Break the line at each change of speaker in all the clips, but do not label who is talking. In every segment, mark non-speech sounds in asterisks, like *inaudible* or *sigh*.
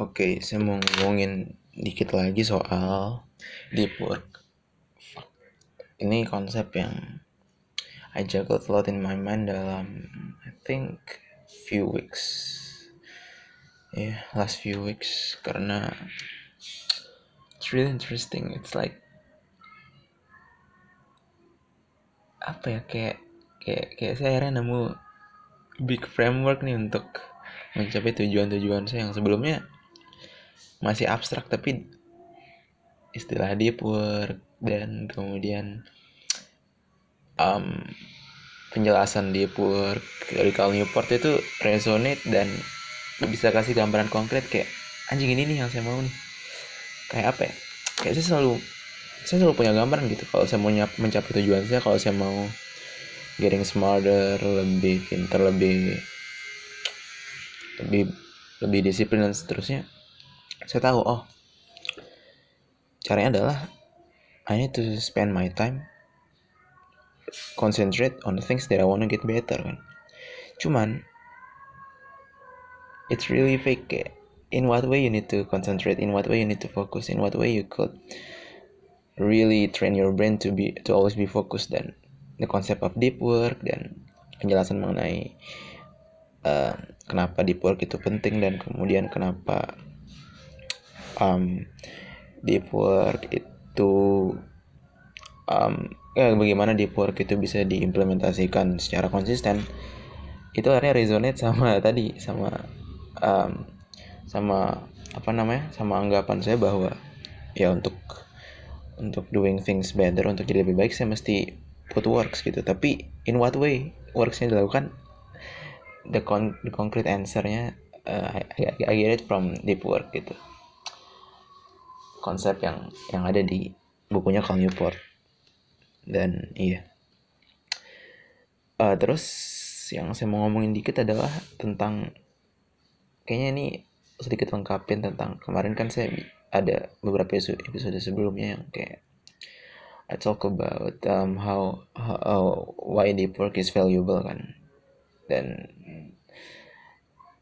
Oke, saya mau ngomongin dikit lagi soal deep work. Ini konsep yang I juggled a lot in my mind dalam I think few weeks. Yeah, last few weeks karena it's really interesting. It's like apa ya kayak kayak kayak saya akhirnya nemu big framework nih untuk mencapai tujuan-tujuan saya yang sebelumnya masih abstrak tapi istilah deep work dan kemudian um, penjelasan deep work dari Cal Newport itu resonate dan bisa kasih gambaran konkret kayak anjing ini nih yang saya mau nih. Kayak apa ya? Kayak saya selalu saya selalu punya gambaran gitu. Kalau saya mau mencapai tujuan saya kalau saya mau getting smarter lebih pintar lebih lebih lebih disiplin dan seterusnya saya tahu oh. Caranya adalah I need to spend my time concentrate on the things that I wanna get better kan. Cuman it's really fake in what way you need to concentrate in what way you need to focus in what way you could really train your brain to be to always be focused dan the concept of deep work dan penjelasan mengenai uh, kenapa deep work itu penting dan kemudian kenapa um, deep work itu um, ya, bagaimana deep work itu bisa diimplementasikan secara konsisten itu akhirnya resonate sama *laughs* tadi sama um, sama apa namanya sama anggapan saya bahwa ya untuk untuk doing things better untuk jadi lebih baik saya mesti put works gitu. Tapi in what way worksnya dilakukan? The con the concrete answernya uh, I, I get it from deep work gitu konsep yang yang ada di bukunya Cal Newport dan iya. Uh, terus yang saya mau ngomongin dikit adalah tentang kayaknya ini sedikit lengkapin tentang kemarin kan saya ada beberapa episode sebelumnya yang kayak I talk about um, how, how why deep work is valuable kan. Dan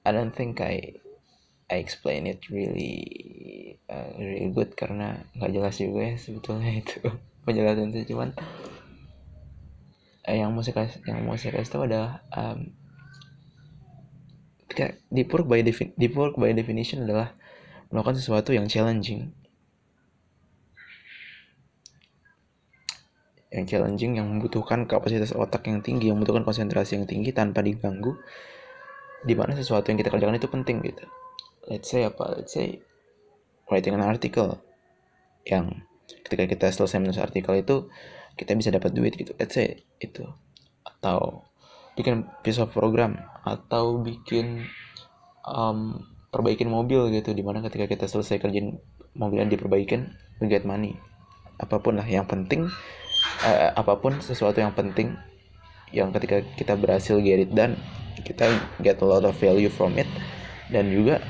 I don't think I I explain it really really good karena nggak jelas juga ya sebetulnya itu *laughs* penjelasan saya. Cuman uh, yang mau saya kasih yang mau saya kasih tahu adalah um, deep work by defi deep work by definition adalah melakukan sesuatu yang challenging. Yang challenging yang membutuhkan kapasitas otak yang tinggi yang membutuhkan konsentrasi yang tinggi tanpa diganggu di mana sesuatu yang kita kerjakan itu penting gitu. Let's say apa? Let's say writing an article yang ketika kita selesai menulis artikel itu kita bisa dapat duit gitu let's say itu. Atau bikin piece of program atau bikin um, perbaikin mobil gitu di mana ketika kita selesai kerjain yang diperbaikin we get money. Apa pun lah yang penting uh, apa pun sesuatu yang penting yang ketika kita berhasil get it done kita get a lot of value from it. Dan juga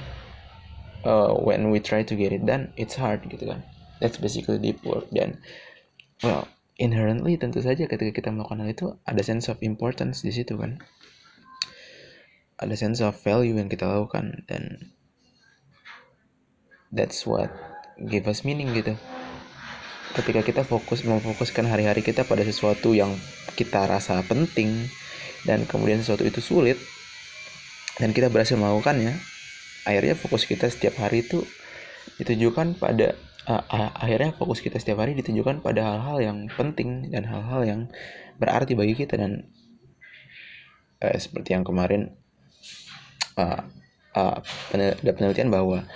uh, when we try to get it done it's hard gitu kan. That's basically deep work. Dan well inherently tentu saja ketika kita melakukan hal itu ada sense of importance di situ kan. Ada sense of value yang kita lakukan. Dan that's what give us meaning gitu. Ketika kita fokus memfokuskan hari-hari kita pada sesuatu yang kita rasa penting dan kemudian sesuatu itu sulit dan kita berhasil melakukannya akhirnya fokus kita setiap hari itu ditujukan pada uh, akhirnya fokus kita setiap hari ditujukan pada hal-hal yang penting dan hal-hal yang berarti bagi kita. Dan uh, seperti yang kemarin uh, uh, ada penelitian bahwa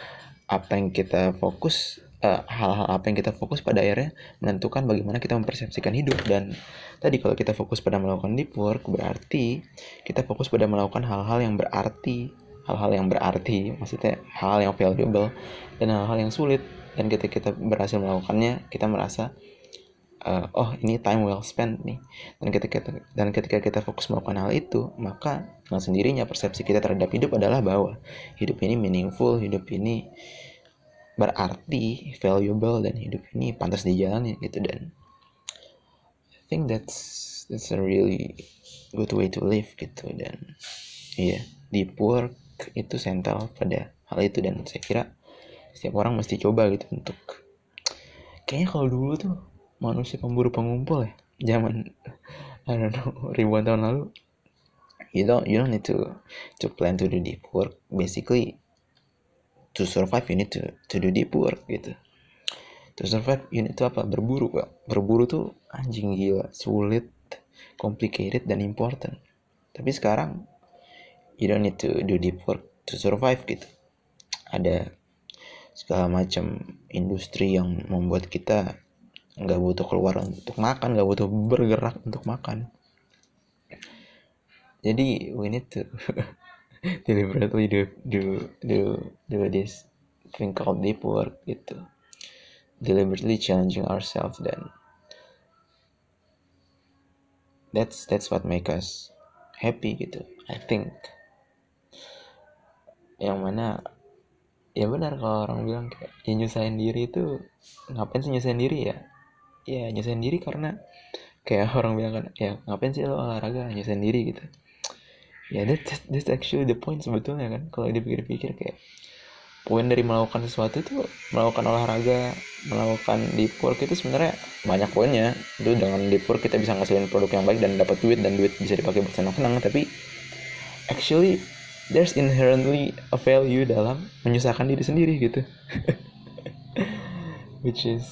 apa yang kita fokus hal-hal uh, apa yang kita fokus pada akhirnya menentukan bagaimana kita mempersepsikan hidup. Dan tadi kalau kita fokus pada melakukan deep work berarti kita fokus pada melakukan hal-hal yang berarti hal-hal yang berarti maksudnya hal yang valuable dan hal-hal yang sulit. Dan ketika kita berhasil melakukannya kita merasa uh, oh ini time well spent nih. Dan ketika kita, dan ketika kita fokus melakukan hal itu maka dengan sendirinya persepsi kita terhadap hidup adalah bahwa hidup ini meaningful hidup ini berarti valuable dan hidup ini pantas dijalani gitu. Dan I think that's that's a really good way to live gitu. Dan iya yeah, deep work itu sentral pada hal itu dan saya kira setiap orang mesti coba gitu untuk kayaknya kalau dulu tuh manusia pemburu pengumpul ya zaman *laughs* I don't know ribuan tahun lalu. You don't you don't need to to plan to do deep work. Basically to survive you need to to do deep work gitu. To survive you need to apa? Berburu pak. Berburu tuh anjing gila sulit complicated dan important. Tapi sekarang you don't need to do deep work to survive gitu. Ada segala macam industri yang membuat kita nggak butuh keluar untuk makan nggak butuh bergerak untuk makan. Jadi we need to *laughs* deliberately do do do do this. Thing called deep work gitu. Deliberately challenging ourselves dan that's that's what make us happy gitu I think yang mana ya benar kalau orang bilang kayak ya nyusahin diri itu ngapain sih nyusahin diri ya? Ya nyusahin diri karena kayak *laughs* orang bilang kan ya ngapain sih lo olahraga nyusahin diri gitu. Ya that's, that's actually the point sebetulnya kan. Kalau dipikir-pikir kayak poin dari melakukan sesuatu itu melakukan olahraga melakukan deep work itu sebenarnya banyak poinnya. Itu dengan deep work kita bisa ngasilin produk yang baik dan dapat duit dan duit bisa dipakai buat senang-senang. Tapi actually there's inherently a value dalam menyusahkan diri sendiri gitu. *laughs* Which is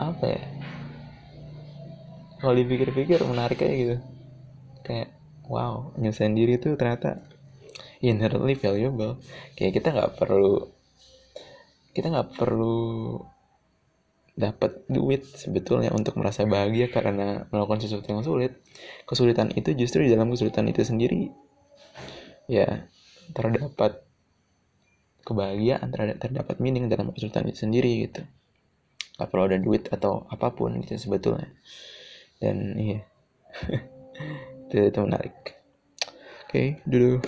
apa ya? Kalau dipikir-pikir menarik kayak gitu. Kayak wow nyusahin diri itu ternyata inherently valuable. Kayak kita nggak perlu kita nggak perlu dapat duit sebetulnya untuk merasa bahagia karena melakukan sesuatu yang sulit. Kesulitan itu justru di dalam kesulitan itu sendiri ya terdapat kebahagiaan terdapat, terdapat meaning dalam kesulitan itu sendiri gitu. Nggak perlu ada duit atau apa pun gitu sebetulnya. Dan iya. *laughs* Itu, itu menarik. Oke okay, dulu